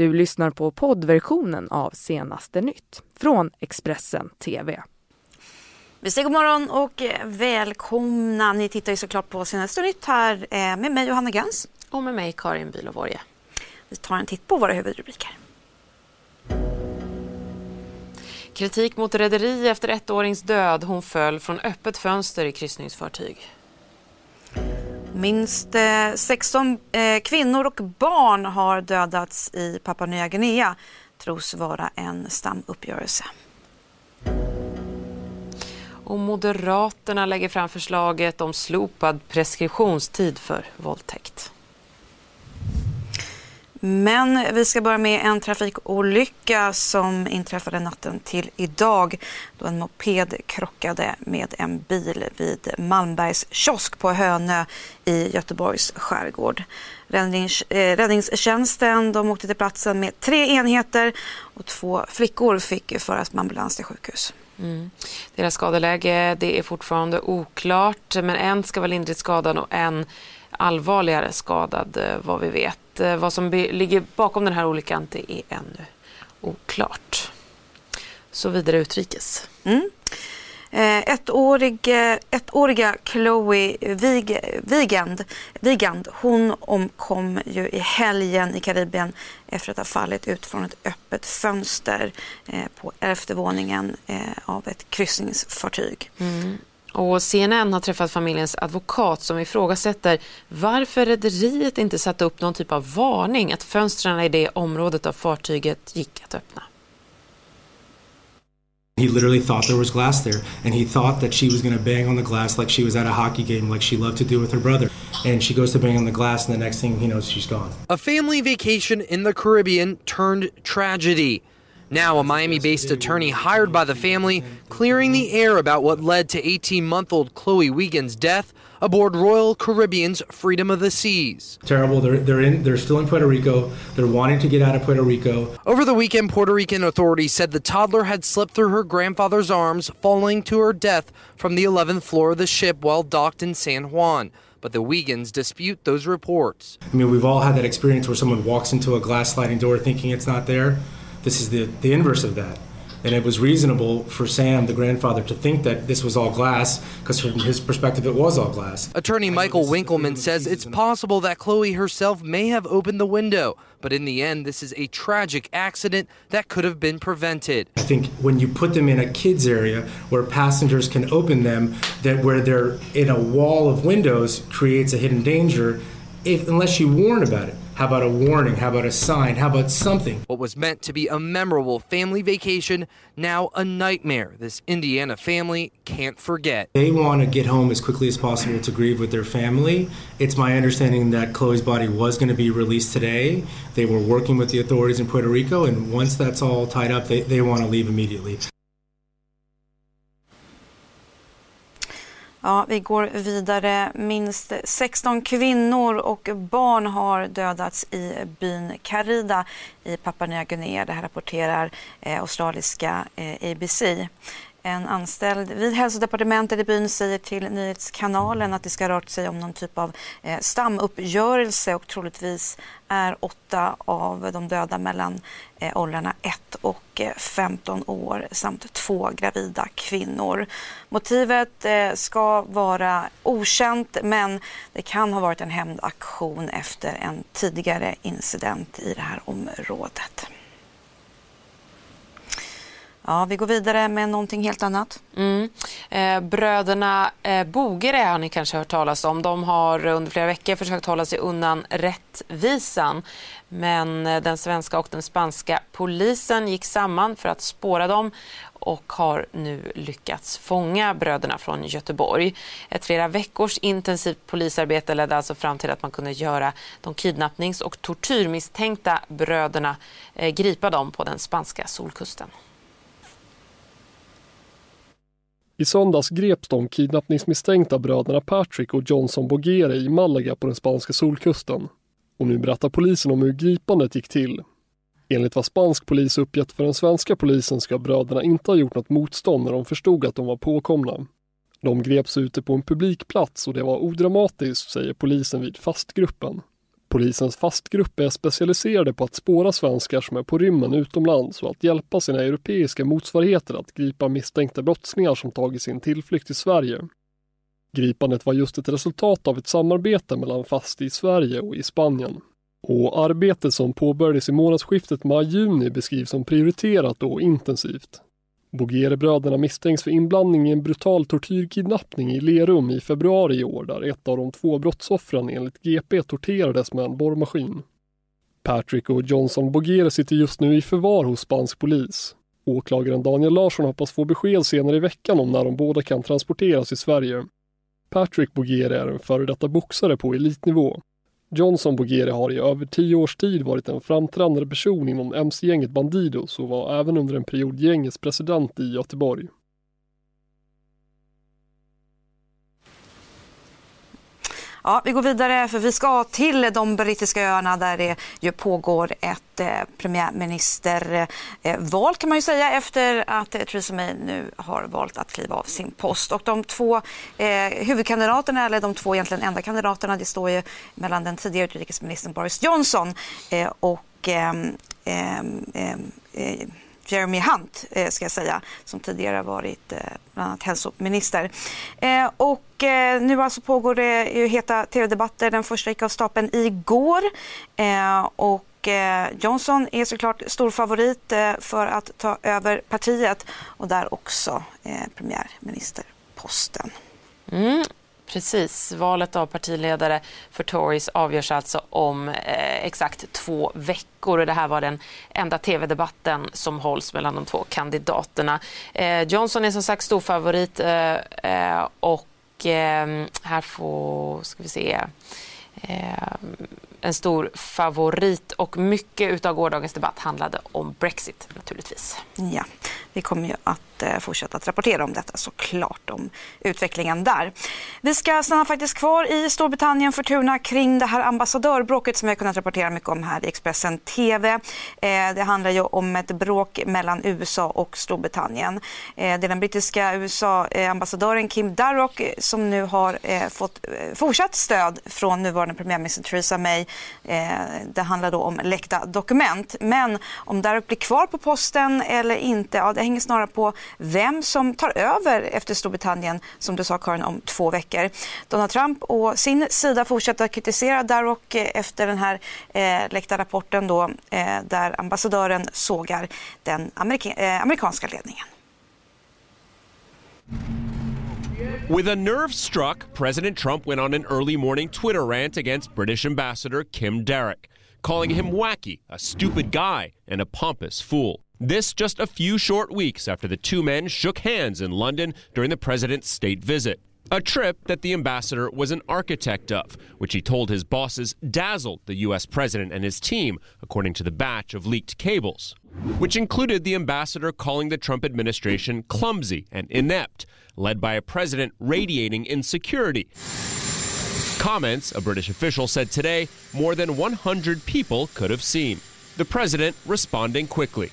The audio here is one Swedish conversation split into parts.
Du lyssnar på poddversionen av Senaste nytt från Expressen TV. Vi säger god morgon och välkomna. Ni tittar ju såklart på Senaste nytt här eh, med mig Johanna Gans. Och med mig Karin Bülow Vi tar en titt på våra huvudrubriker. Kritik mot rederi efter ettårings död. Hon föll från öppet fönster i kryssningsfartyg. Minst eh, 16 eh, kvinnor och barn har dödats i Papua Nya Guinea tros vara en stamuppgörelse. Och Moderaterna lägger fram förslaget om slopad preskriptionstid för våldtäkt. Men vi ska börja med en trafikolycka som inträffade natten till idag då en moped krockade med en bil vid Malmbergs kiosk på Hönö i Göteborgs skärgård. Räddnings, eh, räddningstjänsten de åkte till platsen med tre enheter och två flickor fick föras med ambulans till sjukhus. Mm. Deras skadeläge det är fortfarande oklart men en ska vara lindrigt skadad och en allvarligare skadad eh, vad vi vet. Eh, vad som ligger bakom den här olyckan det är ännu oklart. Så vidare utrikes. Mm. Eh, ettårig, ettåriga Chloe Vig, Vigand, Vigand hon omkom ju i helgen i Karibien efter att ha fallit ut från ett öppet fönster på elfte våningen av ett kryssningsfartyg. Mm. Och CNN har träffat familjens advokat som ifrågasätter varför rederiet inte satte upp någon typ av varning att fönstren i det området av fartyget gick att öppna. He literally thought there was glass there, and he thought that she was going to bang on the glass like she was at a hockey game, like she loved to do with her brother. And she goes to bang on the glass, and the next thing he knows, she's gone. A family vacation in the Caribbean turned tragedy. Now, a Miami based attorney hired by the family clearing the air about what led to 18 month old Chloe Wiegand's death aboard Royal Caribbean's Freedom of the Seas. Terrible. They're, they're, in, they're still in Puerto Rico. They're wanting to get out of Puerto Rico. Over the weekend, Puerto Rican authorities said the toddler had slipped through her grandfather's arms, falling to her death from the 11th floor of the ship while docked in San Juan but the Wiegans dispute those reports. I mean, we've all had that experience where someone walks into a glass sliding door thinking it's not there. This is the, the inverse of that. And it was reasonable for Sam, the grandfather, to think that this was all glass, because from his perspective, it was all glass. Attorney Michael Winkleman says it's possible that Chloe herself may have opened the window, but in the end, this is a tragic accident that could have been prevented. I think when you put them in a kids area where passengers can open them, that where they're in a wall of windows creates a hidden danger, if unless you warn about it. How about a warning? How about a sign? How about something? What was meant to be a memorable family vacation, now a nightmare this Indiana family can't forget. They want to get home as quickly as possible to grieve with their family. It's my understanding that Chloe's body was going to be released today. They were working with the authorities in Puerto Rico, and once that's all tied up, they, they want to leave immediately. Ja, vi går vidare. Minst 16 kvinnor och barn har dödats i byn Karida i Papua Nya Guinea. Det här rapporterar eh, australiska eh, ABC. En anställd vid hälsodepartementet i byn säger till Nyhetskanalen att det ska ha rört sig om någon typ av eh, stamuppgörelse och troligtvis är åtta av de döda mellan eh, åldrarna 1 och eh, 15 år samt två gravida kvinnor. Motivet eh, ska vara okänt men det kan ha varit en hämndaktion efter en tidigare incident i det här området. Ja, vi går vidare med någonting helt annat. Mm. Eh, bröderna eh, Bogere har ni kanske hört talas om. De har under flera veckor försökt hålla sig undan rättvisan. Men eh, den svenska och den spanska polisen gick samman för att spåra dem och har nu lyckats fånga bröderna från Göteborg. Ett flera veckors intensivt polisarbete ledde alltså fram till att man kunde göra de kidnappnings och tortyrmisstänkta bröderna eh, gripa dem på den spanska solkusten. I söndags greps de kidnappningsmisstänkta bröderna Patrick och Johnson Bogere i Malaga på den spanska solkusten. Och nu berättar polisen om hur gripandet gick till. Enligt vad spansk polis uppgett för den svenska polisen ska bröderna inte ha gjort något motstånd när de förstod att de var påkomna. De greps ute på en publikplats och det var odramatiskt, säger polisen vid fastgruppen. Polisens fastgrupp är specialiserade på att spåra svenskar som är på rymmen utomlands och att hjälpa sina europeiska motsvarigheter att gripa misstänkta brottslingar som tagit sin tillflykt till Sverige. Gripandet var just ett resultat av ett samarbete mellan FAST i Sverige och i Spanien. Och arbetet som påbörjades i månadsskiftet maj-juni beskrivs som prioriterat och intensivt. Bogerebröderna misstänks för inblandning i en brutal tortyrkidnappning i Lerum i februari i år där ett av de två brottsoffren enligt GP torterades med en borrmaskin. Patrick och Johnson Bogere sitter just nu i förvar hos spansk polis. Åklagaren Daniel Larsson hoppas få besked senare i veckan om när de båda kan transporteras till Sverige. Patrick Bogere är en före detta boxare på elitnivå. Johnson Bogere har i över tio års tid varit en framträdande person inom mc-gänget Bandidos och var även under en period gängets president i Göteborg. Ja, vi går vidare för vi ska till de brittiska öarna där det ju pågår ett eh, premiärministerval eh, kan man ju säga efter att eh, Theresa May nu har valt att kliva av sin post. Och de två eh, huvudkandidaterna, eller de två egentligen enda kandidaterna, det står ju mellan den tidigare utrikesministern Boris Johnson eh, och ehm, ehm, ehm, eh, Jeremy Hunt, eh, ska jag säga, som tidigare varit eh, bland annat hälsominister. Eh, och nu alltså pågår det ju heta tv-debatter. Den första gick av stapeln igår. Och Johnson är såklart stor favorit för att ta över partiet och där också premiärministerposten. Mm. Precis. Valet av partiledare för Tories avgörs alltså om eh, exakt två veckor. och Det här var den enda tv-debatten som hålls mellan de två kandidaterna. Eh, Johnson är som sagt storfavorit eh, eh och eh, här får, ska vi se, eh, en stor favorit och mycket av gårdagens debatt handlade om Brexit naturligtvis. Ja, vi kommer ju att eh, fortsätta att rapportera om detta såklart, om utvecklingen där. Vi ska stanna faktiskt kvar i Storbritannien Fortuna kring det här ambassadörbråket som vi har kunnat rapportera mycket om här i Expressen TV. Eh, det handlar ju om ett bråk mellan USA och Storbritannien. Eh, det är den brittiska USA-ambassadören Kim Darroch som nu har eh, fått eh, fortsatt stöd från nuvarande premiärminister Theresa May. Eh, det handlar då om läckta dokument. Men om Darroch blir kvar på posten eller inte, ja, det hänger snarare på vem som tar över efter Storbritannien, som du sa Karin, om två veckor. Donald Trump och sin sida fortsätter att kritisera Darroch eh, efter den här eh, läckta rapporten då, eh, där ambassadören sågar den amerika eh, amerikanska ledningen. With a nerve struck, President Trump went on an early morning Twitter rant against British Ambassador Kim Derrick, calling him wacky, a stupid guy, and a pompous fool. This just a few short weeks after the two men shook hands in London during the president's state visit. A trip that the ambassador was an architect of, which he told his bosses dazzled the U.S. president and his team, according to the batch of leaked cables, which included the ambassador calling the Trump administration clumsy and inept, led by a president radiating insecurity. Comments, a British official said today, more than 100 people could have seen. The president responding quickly.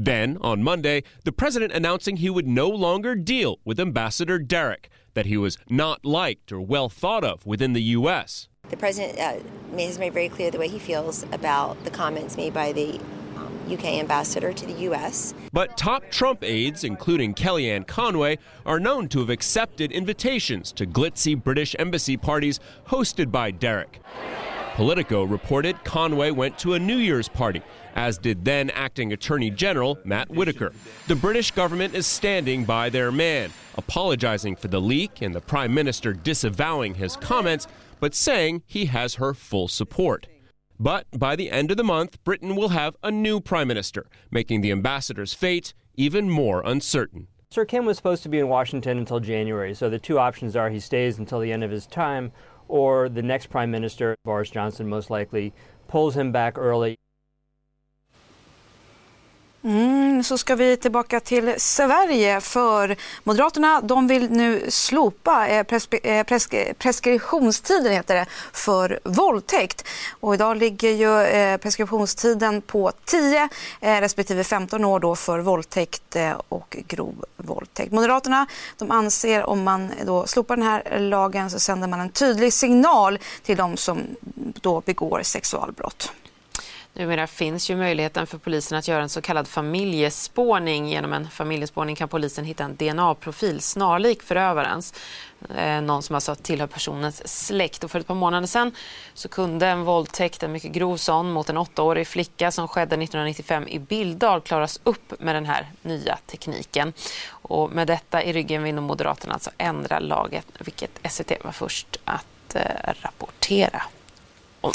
Then, on Monday, the president announcing he would no longer deal with Ambassador Derek, that he was not liked or well thought of within the U.S. The president uh, has made very clear the way he feels about the comments made by the um, UK ambassador to the U.S. But top Trump aides, including Kellyanne Conway, are known to have accepted invitations to glitzy British embassy parties hosted by Derek. Politico reported Conway went to a New Year's party, as did then acting Attorney General Matt Whitaker. The British government is standing by their man, apologizing for the leak and the Prime Minister disavowing his comments, but saying he has her full support. But by the end of the month, Britain will have a new Prime Minister, making the ambassador's fate even more uncertain. Sir Kim was supposed to be in Washington until January, so the two options are he stays until the end of his time or the next prime minister, Boris Johnson, most likely pulls him back early. Mm, så ska vi tillbaka till Sverige för Moderaterna de vill nu slopa eh, eh, preskri preskriptionstiden heter det, för våldtäkt. Och idag ligger ju eh, preskriptionstiden på 10 respektive 15 år då för våldtäkt och grov våldtäkt. Moderaterna de anser om man då slopar den här lagen så sänder man en tydlig signal till de som då begår sexualbrott. Numera finns ju möjligheten för polisen att göra en så kallad familjespårning. Genom en familjespårning kan polisen hitta en DNA-profil snarlik förövarens. Eh, någon som alltså tillhör personens släkt. Och för ett par månader sedan så kunde en våldtäkt, en mycket grov sån, mot en åttaårig flicka som skedde 1995 i Billdal klaras upp med den här nya tekniken. Och med detta i ryggen vill Moderaterna alltså ändra laget, vilket SVT var först att eh, rapportera om.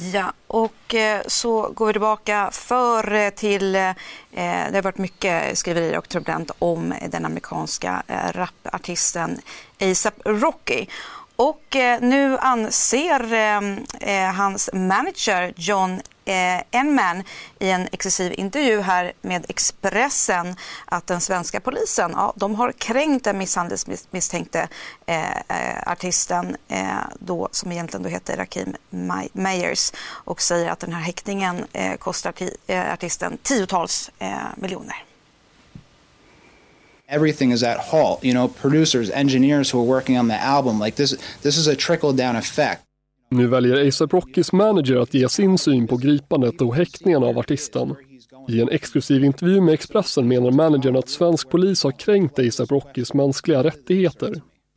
Ja, och eh, så går vi tillbaka för eh, till, eh, det har varit mycket skriverier och turbulent om den amerikanska rapartisten ASAP Rocky. Och eh, nu anser eh, eh, hans manager John eh, i en exklusiv intervju här med Expressen att den svenska polisen ja, de har kränkt den misshandelsmisstänkte eh, artisten då, som egentligen då heter Rakim Meyers och säger att den här häktningen kostar artisten tiotals miljoner everything is at halt. You know, producers, engineers who are working on the album, like this, this is a trickle down effect. Nu väljer ASAP Rockys manager att ge sin syn på gripandet och häktningen av artisten. I en exklusiv intervju med Expressen menar managern att svensk polis har kränkt ASAP Rockys mänskliga rättigheter.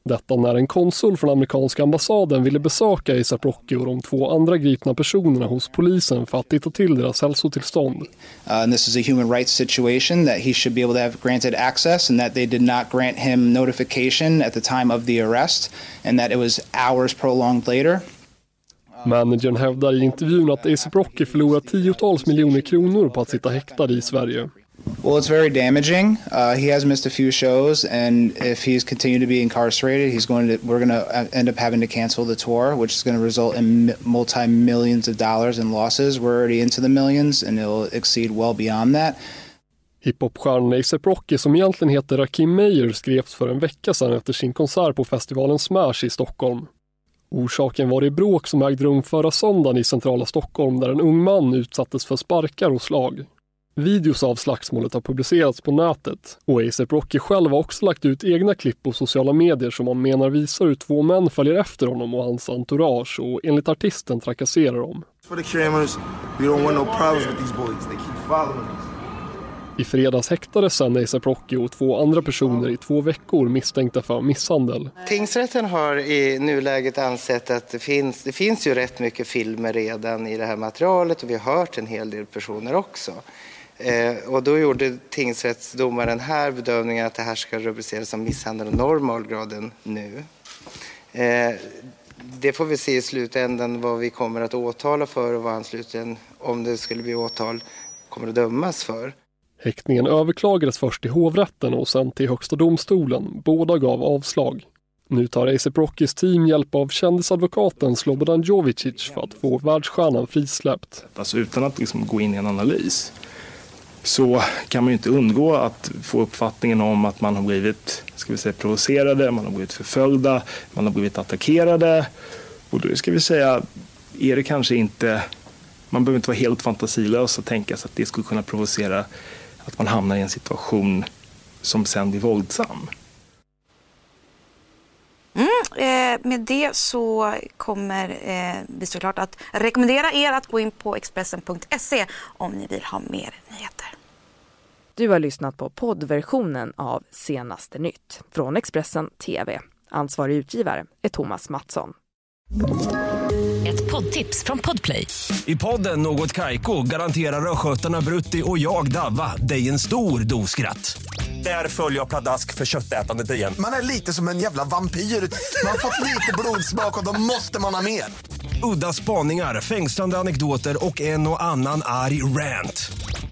Detta när en konsul från amerikanska ambassaden ville besöka ASAP Rocky och de två andra gripna personerna hos polisen för att titta till deras hälsotillstånd. Uh, this is a human rights situation that he should be able to have granted access and that they did not grant him notification at the time of the arrest and that it was hours prolonged later. Managern hävdar i intervjun att ASAP Rocky förlorat tiotals miljoner kronor på att sitta häktad i Sverige. Well, it's very damaging. Uh, he has missed a few shows, and if he's continued to be incarcerated, he's going to. We're going to uh, end up having to cancel the tour, which is going to result in multi millions of dollars in losses. We're already into the millions, and it'll exceed well beyond that. Hiphopstjärnan ASAP Rocky, som egentligen heter Rakim Meyer, greps för en vecka sedan efter sin konsert på festivalen Smash i Stockholm. Orsaken var det bråk som ägde rum förra söndagen i centrala Stockholm där en ung man utsattes för sparkar och slag. Videos av slagsmålet har publicerats på nätet och ASAP Rocky själv har också lagt ut egna klipp på sociala medier som han menar visar hur två män följer efter honom och hans entourage och enligt artisten trakasserar dem. I fredags häktades sen ASAP Rocky och två andra personer i två veckor misstänkta för misshandel. Tingsrätten har i nuläget ansett att det finns, det finns ju rätt mycket filmer redan i det här materialet och vi har hört en hel del personer också. Eh, och då gjorde tingsrättsdomaren här bedömningen att det här ska rubriceras som misshandel av normalgraden nu. Eh, det får vi se i slutändan vad vi kommer att åtala för och vad han slutligen, om det skulle bli åtal, kommer att dömas för. Häktningen överklagades först till hovrätten och sen till Högsta domstolen. Båda gav avslag. Nu tar ASAP Rockys team hjälp av kändisadvokaten Slobodan Jovicic för att få världsstjärnan frisläppt. Alltså utan att liksom gå in i en analys så kan man ju inte undgå att få uppfattningen om att man har blivit ska vi säga, provocerade, man har blivit förföljda, man har blivit attackerade. Och då ska vi säga, är det kanske inte, man behöver inte vara helt fantasilös och tänka sig att det skulle kunna provocera att man hamnar i en situation som sen blir våldsam. Mm, eh, med det så kommer eh, vi såklart att rekommendera er att gå in på Expressen.se om ni vill ha mer nyheter. Du har lyssnat på poddversionen av Senaste nytt från Expressen TV. Ansvarig utgivare är Thomas Mattsson. Ett poddtips från Podplay. I podden Något Kaiko garanterar östgötarna Brutti och jag, Davva, dig en stor dos skratt. Där följer jag pladask för köttätandet igen. Man är lite som en jävla vampyr. Man har fått lite blodsmak och då måste man ha mer. Udda spaningar, fängslande anekdoter och en och annan arg rant.